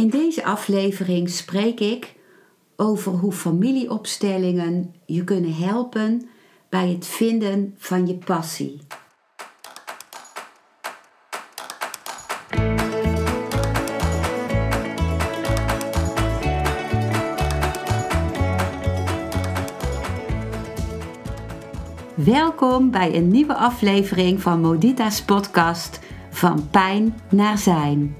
In deze aflevering spreek ik over hoe familieopstellingen je kunnen helpen bij het vinden van je passie. Welkom bij een nieuwe aflevering van Modita's podcast Van Pijn naar Zijn.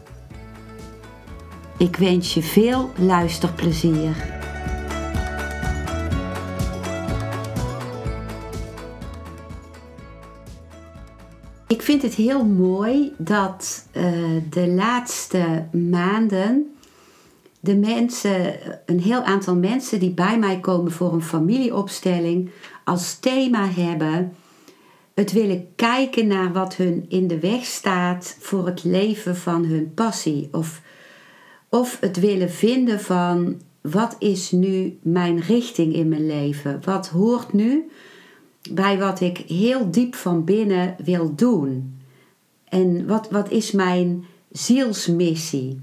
Ik wens je veel luisterplezier. Ik vind het heel mooi dat uh, de laatste maanden de mensen, een heel aantal mensen die bij mij komen voor een familieopstelling, als thema hebben het willen kijken naar wat hun in de weg staat voor het leven van hun passie. Of, of het willen vinden van wat is nu mijn richting in mijn leven? Wat hoort nu bij wat ik heel diep van binnen wil doen? En wat, wat is mijn zielsmissie?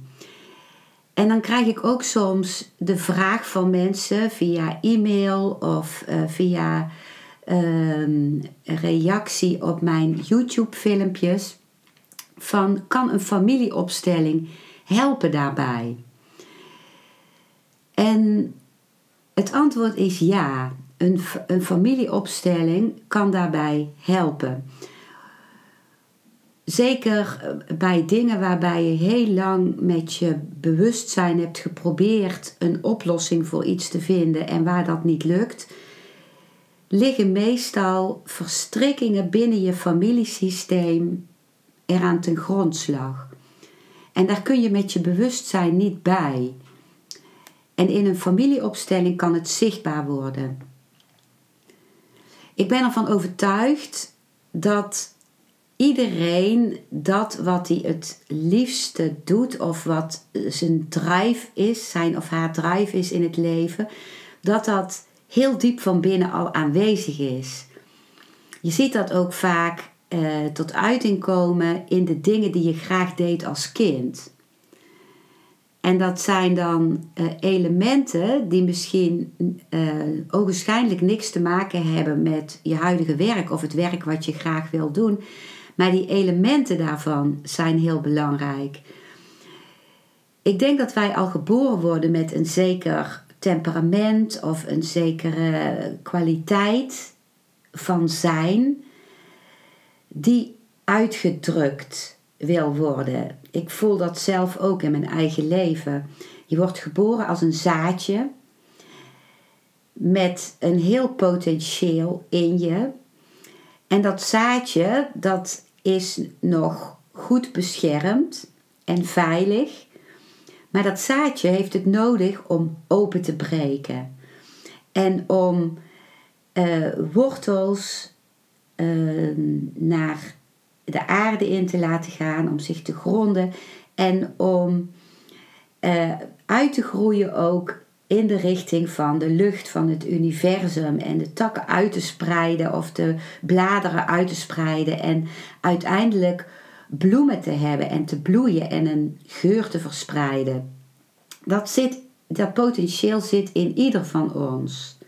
En dan krijg ik ook soms de vraag van mensen via e-mail of uh, via uh, reactie op mijn YouTube-filmpjes: van kan een familieopstelling helpen daarbij? En het antwoord is ja. Een, een familieopstelling kan daarbij helpen. Zeker eh, bij dingen waarbij je heel lang met je bewustzijn hebt geprobeerd een oplossing voor iets te vinden en waar dat niet lukt, liggen meestal verstrikkingen binnen je familiesysteem eraan ten grondslag. En daar kun je met je bewustzijn niet bij. En in een familieopstelling kan het zichtbaar worden. Ik ben ervan overtuigd dat iedereen dat wat hij het liefste doet of wat zijn drive is, zijn of haar drive is in het leven, dat dat heel diep van binnen al aanwezig is. Je ziet dat ook vaak eh, tot uiting komen in de dingen die je graag deed als kind. En dat zijn dan uh, elementen die misschien uh, ogenschijnlijk niks te maken hebben met je huidige werk of het werk wat je graag wil doen. Maar die elementen daarvan zijn heel belangrijk. Ik denk dat wij al geboren worden met een zeker temperament of een zekere kwaliteit van zijn die uitgedrukt wil worden. Ik voel dat zelf ook in mijn eigen leven. Je wordt geboren als een zaadje met een heel potentieel in je. En dat zaadje, dat is nog goed beschermd en veilig. Maar dat zaadje heeft het nodig om open te breken. En om uh, wortels uh, naar de aarde in te laten gaan, om zich te gronden en om uh, uit te groeien ook in de richting van de lucht van het universum en de takken uit te spreiden of de bladeren uit te spreiden en uiteindelijk bloemen te hebben en te bloeien en een geur te verspreiden. Dat, zit, dat potentieel zit in ieder van ons.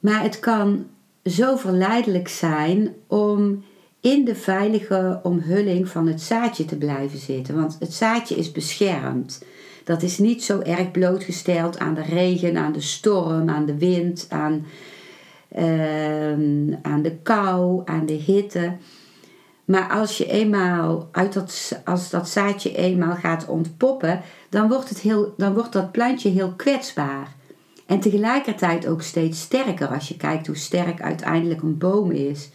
Maar het kan zo verleidelijk zijn om in de veilige omhulling van het zaadje te blijven zitten. Want het zaadje is beschermd. Dat is niet zo erg blootgesteld aan de regen, aan de storm, aan de wind, aan, uh, aan de kou, aan de hitte. Maar als je eenmaal uit dat, als dat zaadje eenmaal gaat ontpoppen, dan wordt, het heel, dan wordt dat plantje heel kwetsbaar. En tegelijkertijd ook steeds sterker als je kijkt hoe sterk uiteindelijk een boom is.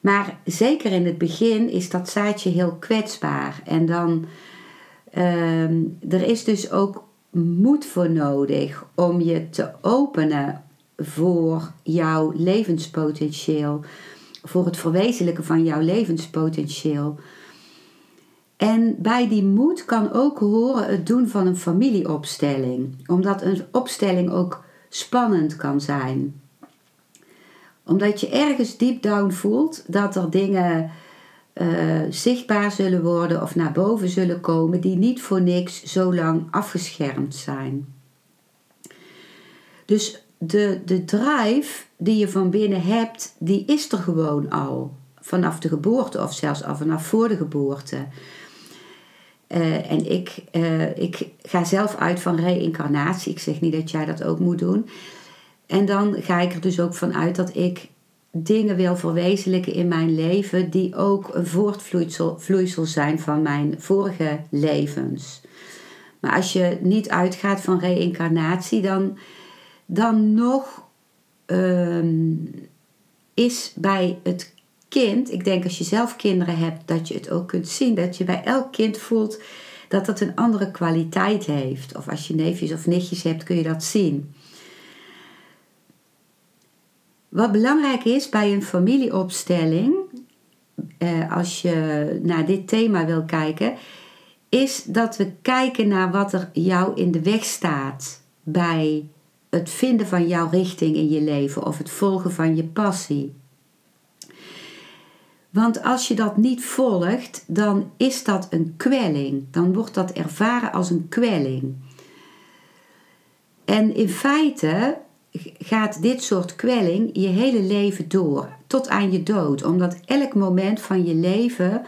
Maar zeker in het begin is dat zaadje heel kwetsbaar. En dan Ehm, er is dus ook moed voor nodig om je te openen voor jouw levenspotentieel, voor het verwezenlijken van jouw levenspotentieel. En bij die moed kan ook horen het doen van een familieopstelling, omdat een opstelling ook spannend kan zijn. Omdat je ergens deep down voelt dat er dingen uh, zichtbaar zullen worden of naar boven zullen komen die niet voor niks zo lang afgeschermd zijn. Dus de, de drive die je van binnen hebt, die is er gewoon al. Vanaf de geboorte of zelfs al vanaf voor de geboorte. Uh, en ik, uh, ik ga zelf uit van reïncarnatie. Ik zeg niet dat jij dat ook moet doen. En dan ga ik er dus ook van uit dat ik dingen wil verwezenlijken in mijn leven die ook een voortvloeisel zijn van mijn vorige levens. Maar als je niet uitgaat van reïncarnatie, dan, dan nog um, is bij het kind, ik denk als je zelf kinderen hebt, dat je het ook kunt zien, dat je bij elk kind voelt dat het een andere kwaliteit heeft. Of als je neefjes of nichtjes hebt, kun je dat zien. Wat belangrijk is bij een familieopstelling, eh, als je naar dit thema wil kijken, is dat we kijken naar wat er jou in de weg staat bij het vinden van jouw richting in je leven of het volgen van je passie. Want als je dat niet volgt, dan is dat een kwelling. Dan wordt dat ervaren als een kwelling. En in feite gaat dit soort kwelling je hele leven door, tot aan je dood. Omdat elk moment van je leven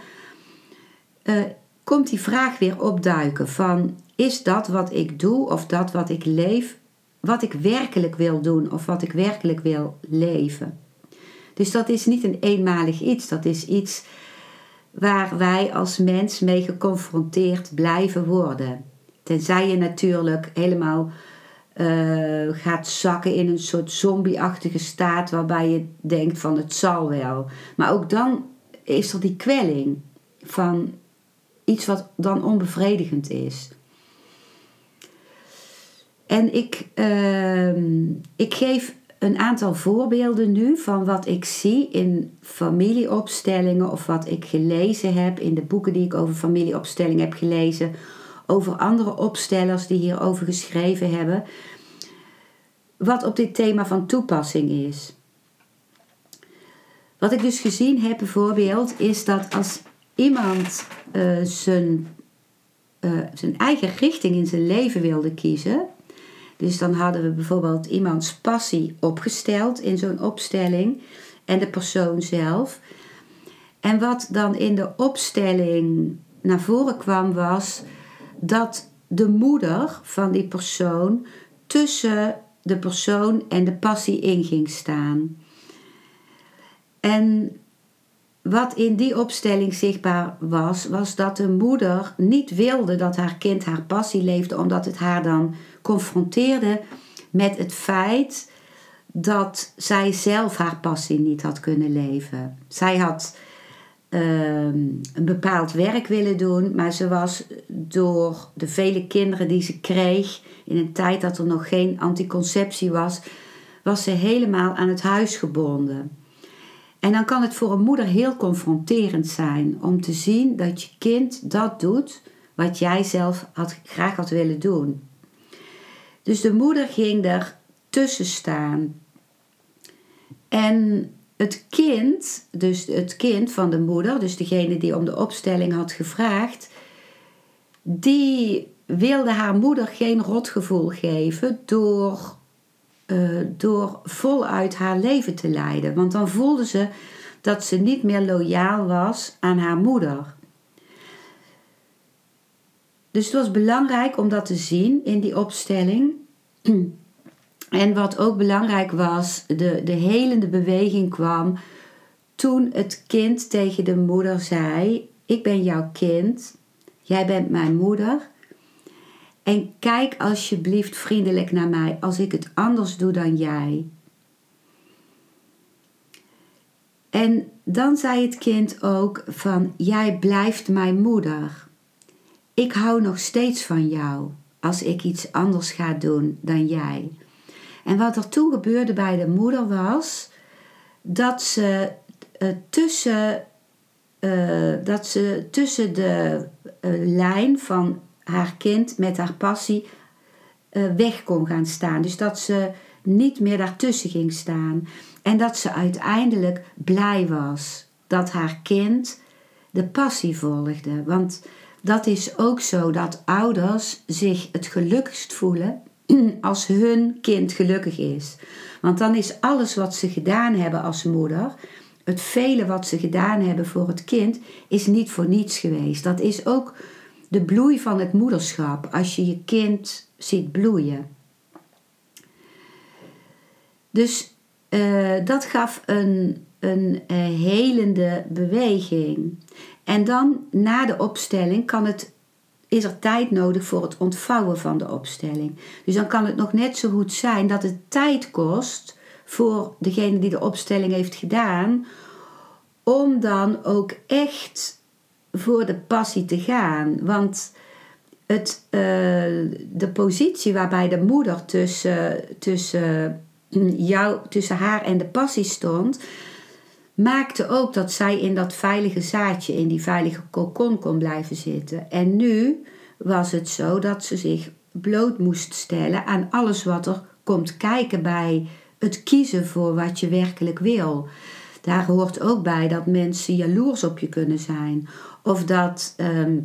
uh, komt die vraag weer opduiken van is dat wat ik doe of dat wat ik leef, wat ik werkelijk wil doen of wat ik werkelijk wil leven. Dus dat is niet een eenmalig iets, dat is iets waar wij als mens mee geconfronteerd blijven worden. Tenzij je natuurlijk helemaal uh, gaat zakken in een soort zombieachtige staat waarbij je denkt van het zal wel. Maar ook dan is er die kwelling van iets wat dan onbevredigend is. En ik, uh, ik geef een aantal voorbeelden nu van wat ik zie in familieopstellingen of wat ik gelezen heb in de boeken die ik over familieopstellingen heb gelezen over andere opstellers die hierover geschreven hebben, wat op dit thema van toepassing is. Wat ik dus gezien heb bijvoorbeeld is dat als iemand uh, zijn, uh, zijn eigen richting in zijn leven wilde kiezen, dus dan hadden we bijvoorbeeld iemands passie opgesteld in zo'n opstelling en de persoon zelf. En wat dan in de opstelling naar voren kwam was dat de moeder van die persoon tussen de persoon en de passie in ging staan. En wat in die opstelling zichtbaar was, was dat de moeder niet wilde dat haar kind haar passie leefde, omdat het haar dan confronteerde met het feit dat zij zelf haar passie niet had kunnen leven. Zij had Ehm, een bepaald werk willen doen, maar ze was door de vele kinderen die ze kreeg in een tijd dat er nog geen anticonceptie was, was ze helemaal aan het huis gebonden. En dan kan het voor een moeder heel confronterend zijn om te zien dat je kind dat doet wat jij zelf had, graag had willen doen. Dus de moeder ging er tussen staan. En het kind, dus het kind van de moeder, dus degene die om de opstelling had gevraagd, die wilde haar moeder geen rotgevoel geven door, uh, door voluit haar leven te leiden. Want dan voelde ze dat ze niet meer loyaal was aan haar moeder. Dus het was belangrijk om dat te zien in die opstelling. En wat ook belangrijk was, de, de helende beweging kwam toen het kind tegen de moeder zei: Ik ben jouw kind, jij bent mijn moeder. En kijk alsjeblieft vriendelijk naar mij als ik het anders doe dan jij. En dan zei het kind ook van jij blijft mijn moeder. Ik hou nog steeds van jou als ik iets anders ga doen dan jij. En wat er toen gebeurde bij de moeder was dat ze uh, tussen, uh, dat ze tussen de uh, lijn van haar kind met haar passie weg kon gaan staan. Dus dat ze niet meer daartussen ging staan. En dat ze uiteindelijk blij was dat haar kind de passie volgde. Want dat is ook zo dat ouders zich het gelukkigst voelen als hun kind gelukkig is. Want dan is alles wat ze gedaan hebben als moeder, het vele wat ze gedaan hebben voor het kind, is niet voor niets geweest. Dat is ook de bloei van het moederschap, als je je kind ziet bloeien. Dus uh, dat gaf een, een uh, helende beweging. En dan na de opstelling kan het, is er tijd nodig voor het ontvouwen van de opstelling. Dus dan kan het nog net zo goed zijn dat het tijd kost voor degene die de opstelling heeft gedaan, om dan ook echt voor de passie te gaan. Want het, uh, de positie waarbij de moeder tussen, tussen, jou, tussen haar en de passie stond, maakte ook dat zij in dat veilige zaadje, in die veilige kokon kon blijven zitten. En nu was het zo dat ze zich bloot moest stellen aan alles wat er komt kijken bij het kiezen voor wat je werkelijk wil. Daar hoort ook bij dat mensen jaloers op je kunnen zijn. Of dat, ehm,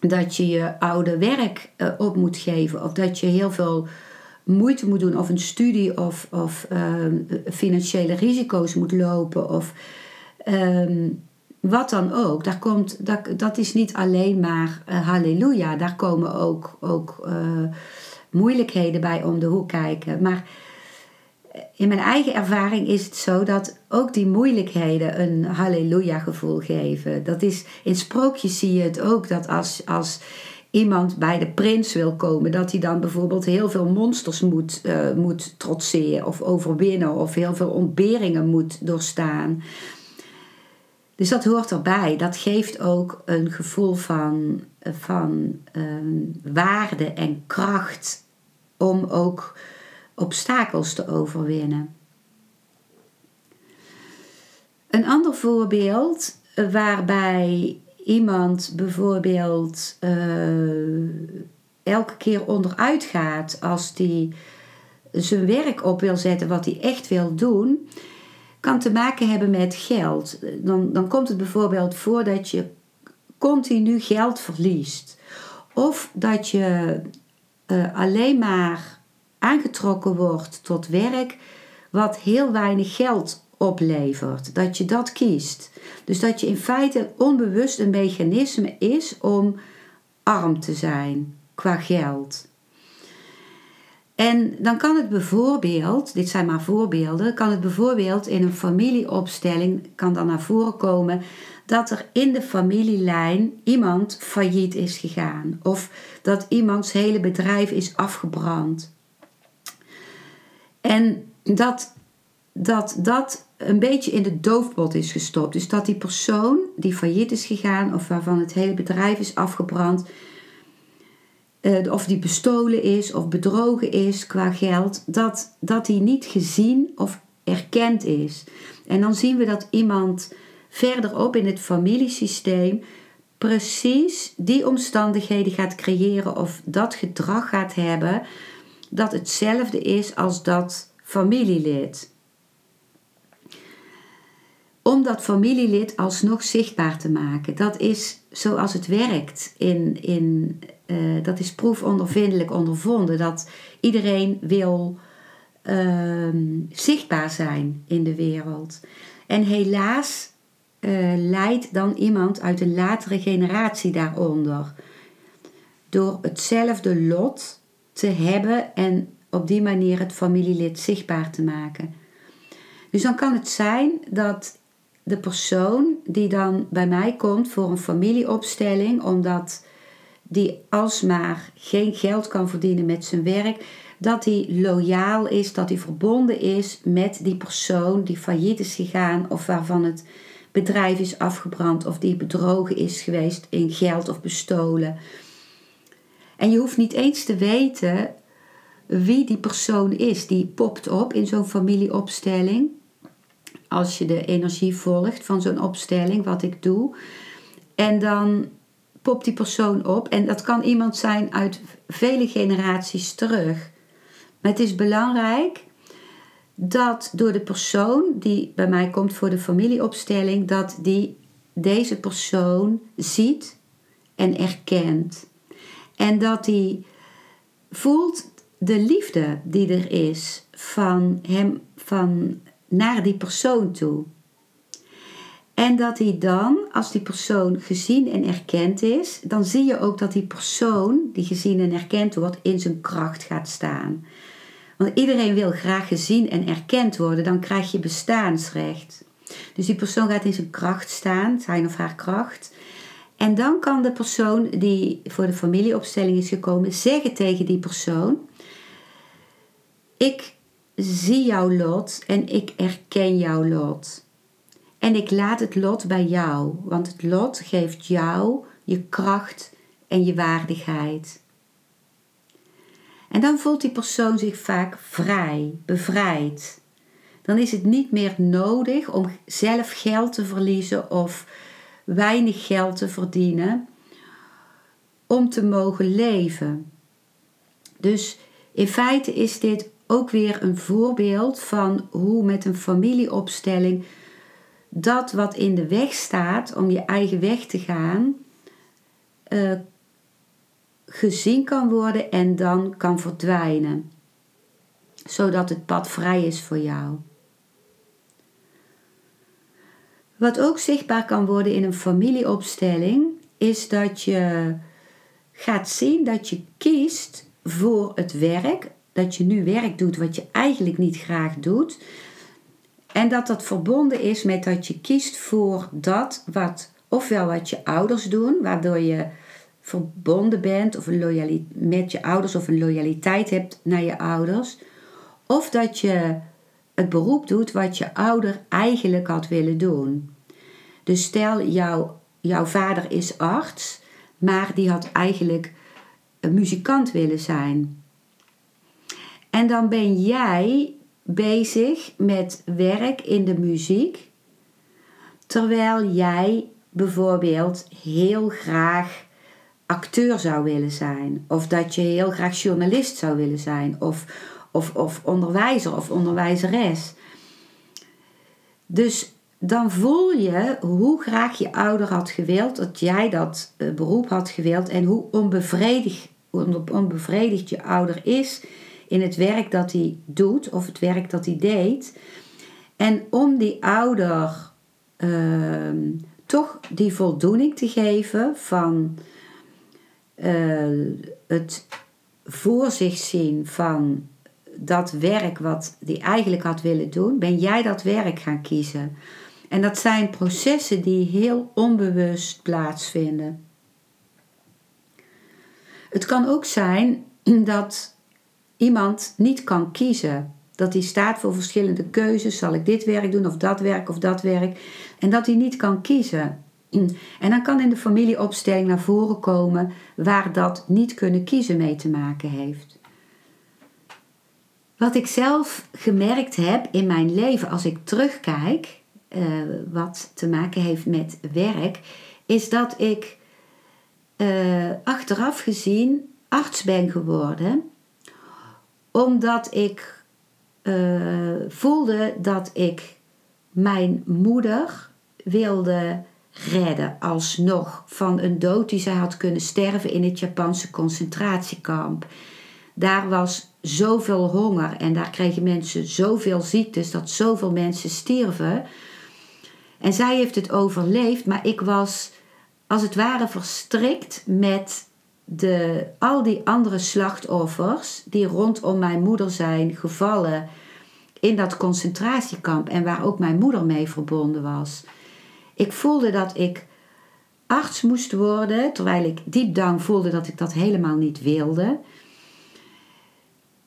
dat je je oude werk uh, op moet geven. Of dat je heel veel moeite moet doen of een studie of, of ehm, financiële risico's moet lopen of ehm, wat dan ook. Daar komt, dat, dat is niet alleen maar uh, halleluja, daar komen ook, ook uh, moeilijkheden bij om de hoek kijken. Maar in mijn eigen ervaring is het zo dat ook die moeilijkheden een halleluja gevoel geven. Dat is, in sprookjes zie je het ook, dat als, als iemand bij de prins wil komen, dat hij dan bijvoorbeeld heel veel monsters moet, uh, moet trotseren of overwinnen of heel veel ontberingen moet doorstaan. Dus dat hoort erbij. Dat geeft ook een gevoel van, van uh, waarde en kracht om ook obstakels te overwinnen. Een ander voorbeeld waarbij iemand bijvoorbeeld uh, elke keer onderuit gaat als die zijn werk op wil zetten wat hij echt wil doen, kan te maken hebben met geld. Dan, dan komt het bijvoorbeeld voor dat je continu geld verliest. Of dat je uh, alleen maar aangetrokken wordt tot werk wat heel weinig geld oplevert. Dat je dat kiest. Dus dat je in feite onbewust een mechanisme is om arm te zijn qua geld. En dan kan het bijvoorbeeld, dit zijn maar voorbeelden, kan het bijvoorbeeld in een familieopstelling kan dan naar voren komen dat er in de familielijn iemand failliet is gegaan of dat iemands hele bedrijf is afgebrand. En dat dat dat een beetje in de doofpot is gestopt. Dus dat die persoon die failliet is gegaan of waarvan het hele bedrijf is afgebrand, uh, of die bestolen is of bedrogen is qua geld, dat, dat die niet gezien of erkend is. En dan zien we dat iemand verderop in het familiesysteem precies die omstandigheden gaat creëren of dat gedrag gaat hebben dat hetzelfde is als dat familielid om dat familielid alsnog zichtbaar te maken. Dat is zoals het werkt. In, in, uh, dat is proefondervindelijk ondervonden. Dat iedereen wil uh, zichtbaar zijn in de wereld. En helaas uh, leidt dan iemand uit een latere generatie daaronder. Door hetzelfde lot te hebben en op die manier het familielid zichtbaar te maken. Dus dan kan het zijn dat de persoon die dan bij mij komt voor een familieopstelling, omdat die alsmaar geen geld kan verdienen met zijn werk, dat hij loyaal is, dat hij verbonden is met die persoon die failliet is gegaan of waarvan het bedrijf is afgebrand of die bedrogen is geweest in geld of bestolen. En je hoeft niet eens te weten wie die persoon is. Die popt op in zo'n familieopstelling. Als je de energie volgt van zo'n opstelling, wat ik doe. En dan popt die persoon op. En dat kan iemand zijn uit vele generaties terug. Maar het is belangrijk dat door de persoon die bij mij komt voor de familieopstelling, dat die deze persoon ziet en erkent. En dat hij voelt de liefde die er is van hem van naar die persoon toe. En dat hij dan, als die persoon gezien en erkend is, dan zie je ook dat die persoon die gezien en erkend wordt in zijn kracht gaat staan. Want iedereen wil graag gezien en erkend worden, dan krijg je bestaansrecht. Dus die persoon gaat in zijn kracht staan, zijn of haar kracht. En dan kan de persoon die voor de familieopstelling is gekomen zeggen tegen die persoon: Ik zie jouw lot en ik erken jouw lot. En ik laat het lot bij jou, want het lot geeft jou je kracht en je waardigheid. En dan voelt die persoon zich vaak vrij, bevrijd. Dan is het niet meer nodig om zelf geld te verliezen of weinig geld te verdienen om te mogen leven. Dus in feite is dit ook weer een voorbeeld van hoe met een familieopstelling dat wat in de weg staat om je eigen weg te gaan, uh, gezien kan worden en dan kan verdwijnen, zodat het pad vrij is voor jou. Wat ook zichtbaar kan worden in een familieopstelling, is dat je gaat zien dat je kiest voor het werk, dat je nu werk doet wat je eigenlijk niet graag doet. En dat dat verbonden is met dat je kiest voor dat wat, ofwel wat je ouders doen, waardoor je verbonden bent of een met je ouders of een loyaliteit hebt naar je ouders. Of dat je het beroep doet wat je ouder eigenlijk had willen doen. Dus stel, jouw, jouw vader is arts, maar die had eigenlijk een muzikant willen zijn. En dan ben jij bezig met werk in de muziek, terwijl jij bijvoorbeeld heel graag acteur zou willen zijn, of dat je heel graag journalist zou willen zijn, of, of, of onderwijzer of onderwijzeres. Dus dan voel je hoe graag je ouder had gewild dat jij dat eh, beroep had gewild en hoe onbevredigd, onbevredigd je ouder is in het werk dat hij doet of het werk dat hij deed. En om die ouder ehm, toch die voldoening te geven van uh, het voor zich zien van dat werk wat hij eigenlijk had willen doen, ben jij dat werk gaan kiezen. En dat zijn processen die heel onbewust plaatsvinden. Het kan ook zijn dat iemand niet kan kiezen. Dat hij staat voor verschillende keuzes. Zal ik dit werk doen of dat werk of dat werk? En dat hij niet kan kiezen. En dan kan in de familieopstelling naar voren komen waar dat niet kunnen kiezen mee te maken heeft. Wat ik zelf gemerkt heb in mijn leven als ik terugkijk, uh, wat te maken heeft met werk, is dat ik uh, achteraf gezien arts ben geworden, omdat ik uh, voelde dat ik mijn moeder wilde redden, alsnog van een dood die zij had kunnen sterven in het Japanse concentratiekamp. Daar was zoveel honger en daar kregen mensen zoveel ziektes dat zoveel mensen stierven en zij heeft het overleefd, maar ik was als het ware verstrikt met de, al die andere slachtoffers die rondom mijn moeder zijn gevallen in dat concentratiekamp en waar ook mijn moeder mee verbonden was. Ik voelde dat ik arts moest worden, terwijl ik diep down voelde dat ik dat helemaal niet wilde.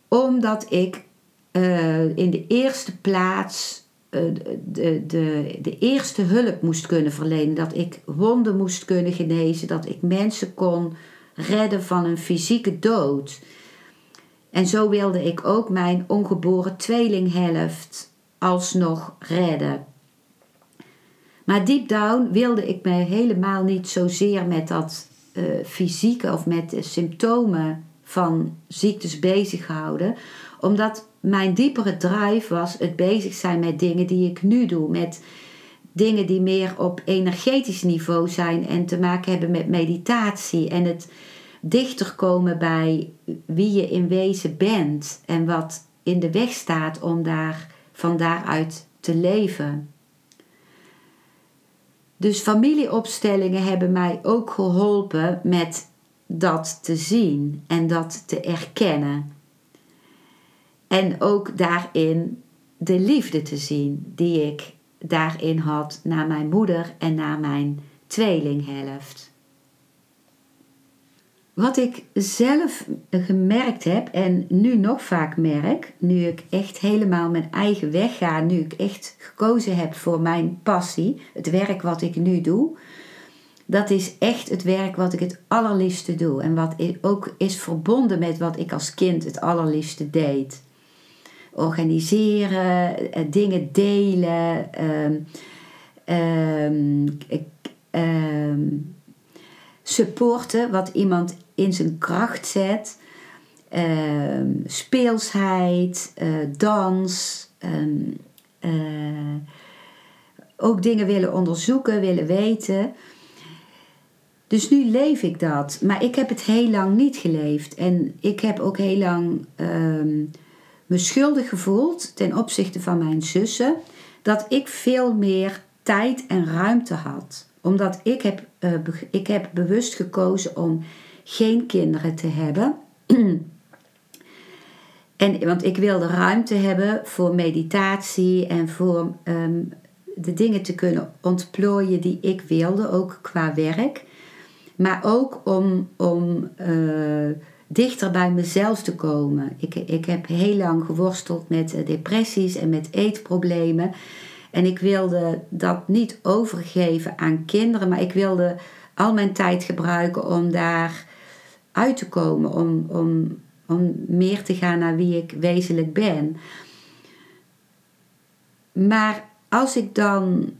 Omdat ik uh, in de eerste plaats eh, de, de, de eerste hulp moest kunnen verlenen. Dat ik wonden moest kunnen genezen. Dat ik mensen kon redden van een fysieke dood. En zo wilde ik ook mijn ongeboren tweelinghelft alsnog redden. Maar deep down wilde ik me helemaal niet zozeer met dat uh, fysieke of met de symptomen van ziektes bezighouden, omdat mijn diepere drive was het bezig zijn met dingen die ik nu doe, met dingen die meer op energetisch niveau zijn en te maken hebben met meditatie en het dichter komen bij wie je in wezen bent en wat in de weg staat om daar van daaruit te leven. Dus familieopstellingen hebben mij ook geholpen met dat te zien en dat te erkennen. En ook daarin de liefde te zien die ik daarin had naar mijn moeder en naar mijn tweelinghelft. Wat ik zelf gemerkt heb en nu nog vaak merk, nu ik echt helemaal mijn eigen weg ga, nu ik echt gekozen heb voor mijn passie, het werk wat ik nu doe, dat is echt het werk wat ik het allerliefste doe en wat ook is verbonden met wat ik als kind het allerliefste deed. Organiseren, eh, dingen delen, um, um, supporten wat iemand in zijn kracht zet. Speelsheid, uh, dans. Uh, ook dingen willen onderzoeken, willen weten. Dus nu leef ik dat. Maar ik heb het heel lang niet geleefd. En ik heb ook heel lang me schuldig gevoeld ten opzichte van mijn zussen. Dat ik veel meer tijd en ruimte had. Omdat ik heb, uh, ik heb bewust gekozen om geen kinderen te hebben. en, want ik wilde ruimte hebben voor meditatie en voor um, de dingen te kunnen ontplooien die ik wilde, ook qua werk. Maar ook om, om uh, dichter bij mezelf te komen. Ik, ik heb heel lang geworsteld met depressies en met eetproblemen. En ik wilde dat niet overgeven aan kinderen, maar ik wilde al mijn tijd gebruiken om daar uit te komen, om, om, om meer te gaan naar wie ik wezenlijk ben. Maar als ik dan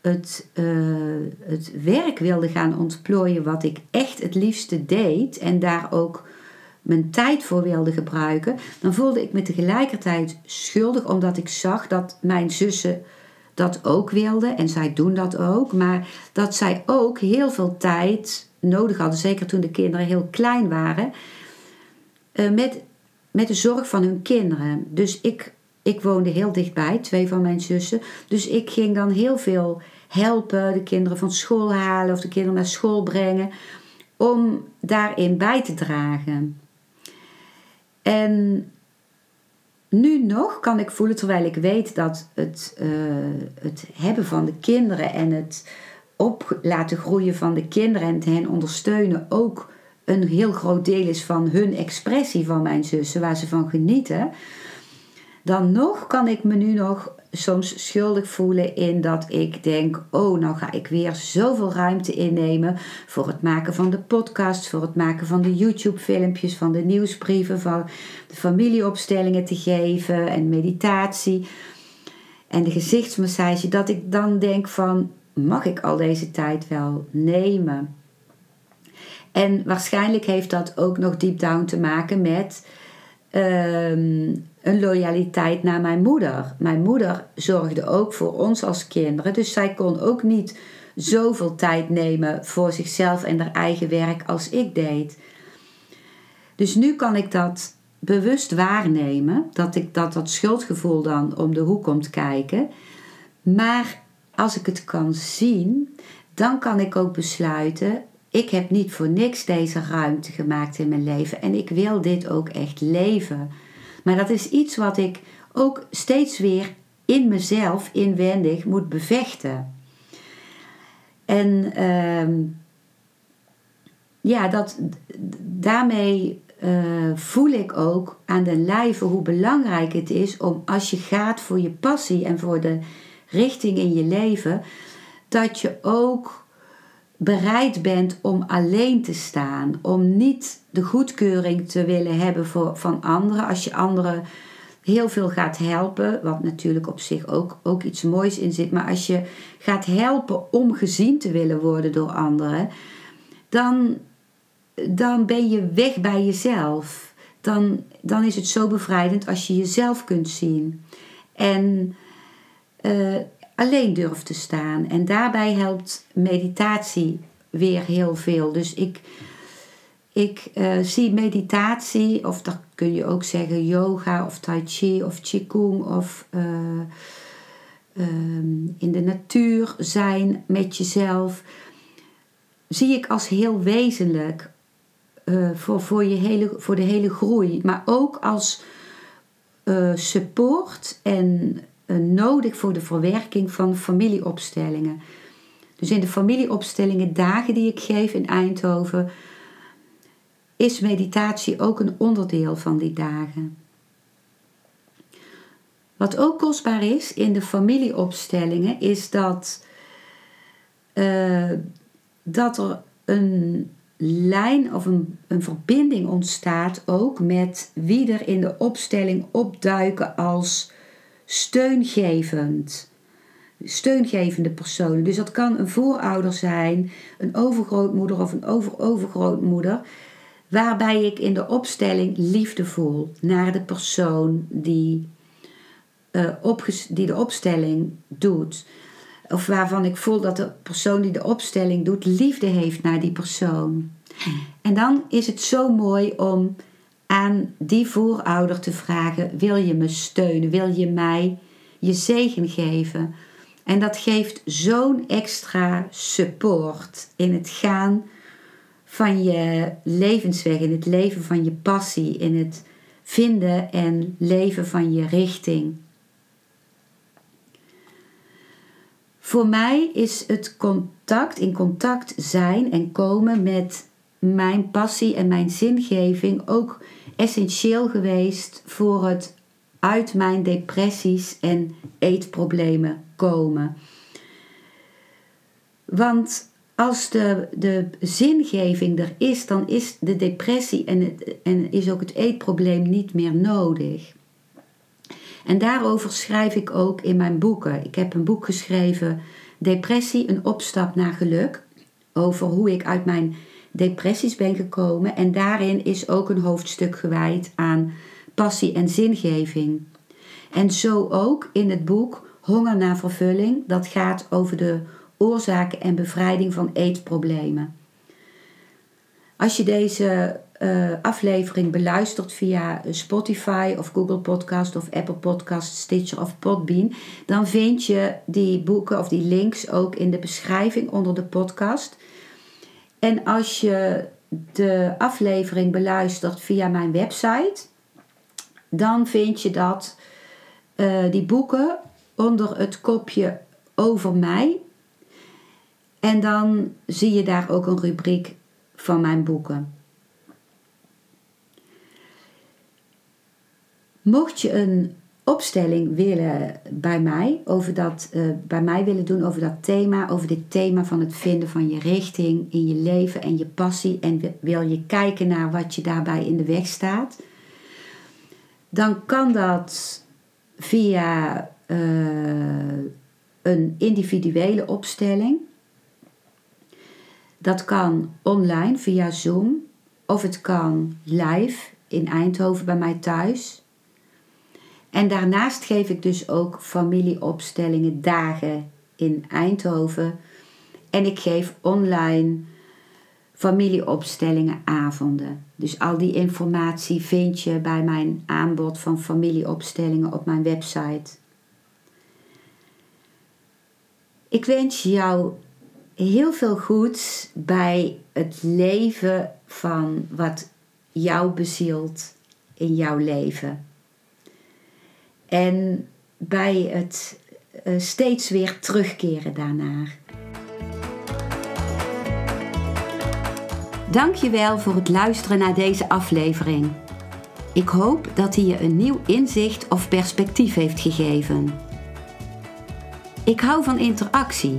het, uh, het werk wilde gaan ontplooien wat ik echt het liefste deed en daar ook mijn tijd voor wilde gebruiken, dan voelde ik me tegelijkertijd schuldig omdat ik zag dat mijn zussen dat ook wilden en zij doen dat ook, maar dat zij ook heel veel tijd nodig hadden, zeker toen de kinderen heel klein waren, uh, met, met de zorg van hun kinderen. Dus ik, ik woonde heel dichtbij, twee van mijn zussen. Dus ik ging dan heel veel helpen, de kinderen van school halen of de kinderen naar school brengen, om daarin bij te dragen. En nu nog kan ik voelen, terwijl ik weet dat het, uh, het hebben van de kinderen en het op laten groeien van de kinderen en hen ondersteunen ook een heel groot deel is van hun expressie van mijn zussen, waar ze van genieten, dan nog kan ik me nu nog soms schuldig voelen in dat ik denk: oh, nou ga ik weer zoveel ruimte innemen voor het maken van de podcast, voor het maken van de YouTube-filmpjes, van de nieuwsbrieven, van de familieopstellingen te geven en meditatie en de gezichtsmassage, dat ik dan denk van mag ik al deze tijd wel nemen? En waarschijnlijk heeft dat ook nog deep down te maken met ehm, een loyaliteit naar mijn moeder. Mijn moeder zorgde ook voor ons als kinderen, dus zij kon ook niet zoveel tijd nemen voor zichzelf en haar eigen werk als ik deed. Dus nu kan ik dat bewust waarnemen, dat ik dat, dat schuldgevoel dan om de hoek komt kijken. Maar als ik het kan zien, dan kan ik ook besluiten: ik heb niet voor niks deze ruimte gemaakt in mijn leven en ik wil dit ook echt leven. Maar dat is iets wat ik ook steeds weer in mezelf inwendig moet bevechten. En uh, ja, dat, daarmee uh, voel ik ook aan de lijve hoe belangrijk het is om als je gaat voor je passie en voor de richting in je leven, dat je ook bereid bent om alleen te staan, om niet de goedkeuring te willen hebben voor, van anderen. Als je anderen heel veel gaat helpen, wat natuurlijk op zich ook, ook iets moois in zit, maar als je gaat helpen om gezien te willen worden door anderen, dan, dan ben je weg bij jezelf. Dan, dan is het zo bevrijdend als je jezelf kunt zien. En uh, alleen durft te staan. En daarbij helpt meditatie weer heel veel. Dus ik, ik uh, zie meditatie, of dat kun je ook zeggen yoga of tai chi of qigong of uh, um, in de natuur zijn met jezelf, zie ik als heel wezenlijk uh, voor, voor, je hele, voor de hele groei, maar ook als support en nodig voor de verwerking van familieopstellingen. Dus in de familieopstellingen, dagen die ik geef in Eindhoven, is meditatie ook een onderdeel van die dagen. Wat ook kostbaar is in de familieopstellingen, is dat, uh, dat er een lijn of een, een verbinding ontstaat ook met wie er in de opstelling opduiken als steungevend. Steungevende personen. Dus dat kan een voorouder zijn, een overgrootmoeder of een overovergrootmoeder. Waarbij ik in de opstelling liefde voel naar de persoon die, uh, die de opstelling doet. Of waarvan ik voel dat de persoon die de opstelling doet liefde heeft naar die persoon. En dan is het zo mooi om aan die voorouder te vragen: wil je me steunen? Wil je mij je zegen geven? En dat geeft zo'n extra support in het gaan van je levensweg, in het leven van je passie, in het vinden en leven van je richting. Voor mij is het contact, in contact zijn en komen met mijn passie en mijn zingeving ook essentieel geweest voor het uit mijn depressies en eetproblemen komen. Want als de, de zingeving er is, dan is de depressie en, het, en is ook het eetprobleem niet meer nodig. En daarover schrijf ik ook in mijn boeken. Ik heb een boek geschreven, Depressie, een opstap naar geluk. Over hoe ik uit mijn depressies ben gekomen. En daarin is ook een hoofdstuk gewijd aan passie en zingeving. En zo ook in het boek Honger naar vervulling. Dat gaat over de oorzaken en bevrijding van eetproblemen. Als je deze uh, aflevering beluistert via Spotify of Google Podcast of Apple Podcast, Stitcher of Podbean, dan vind je die boeken of die links ook in de beschrijving onder de podcast. En als je de aflevering beluistert via mijn website, dan vind je dat uh, die boeken onder het kopje over mij en dan zie je daar ook een rubriek van mijn boeken. Mocht je een opstelling willen bij mij, over dat, uh, bij mij willen doen over dat thema, over dit thema van het vinden van je richting in je leven en je passie en wil je kijken naar wat je daarbij in de weg staat, dan kan dat via uh, een individuele opstelling. Dat kan online via Zoom of het kan live in Eindhoven bij mij thuis. En daarnaast geef ik dus ook familieopstellingen dagen in Eindhoven. En ik geef online familieopstellingen avonden. Dus al die informatie vind je bij mijn aanbod van familieopstellingen op mijn website. Ik wens jou heel veel goeds bij het leven van wat jou bezielt in jouw leven. En bij het uh, steeds weer terugkeren daarnaar. Dankjewel voor het luisteren naar deze aflevering. Ik hoop dat hij je een nieuw inzicht of perspectief heeft gegeven. Ik hou van interactie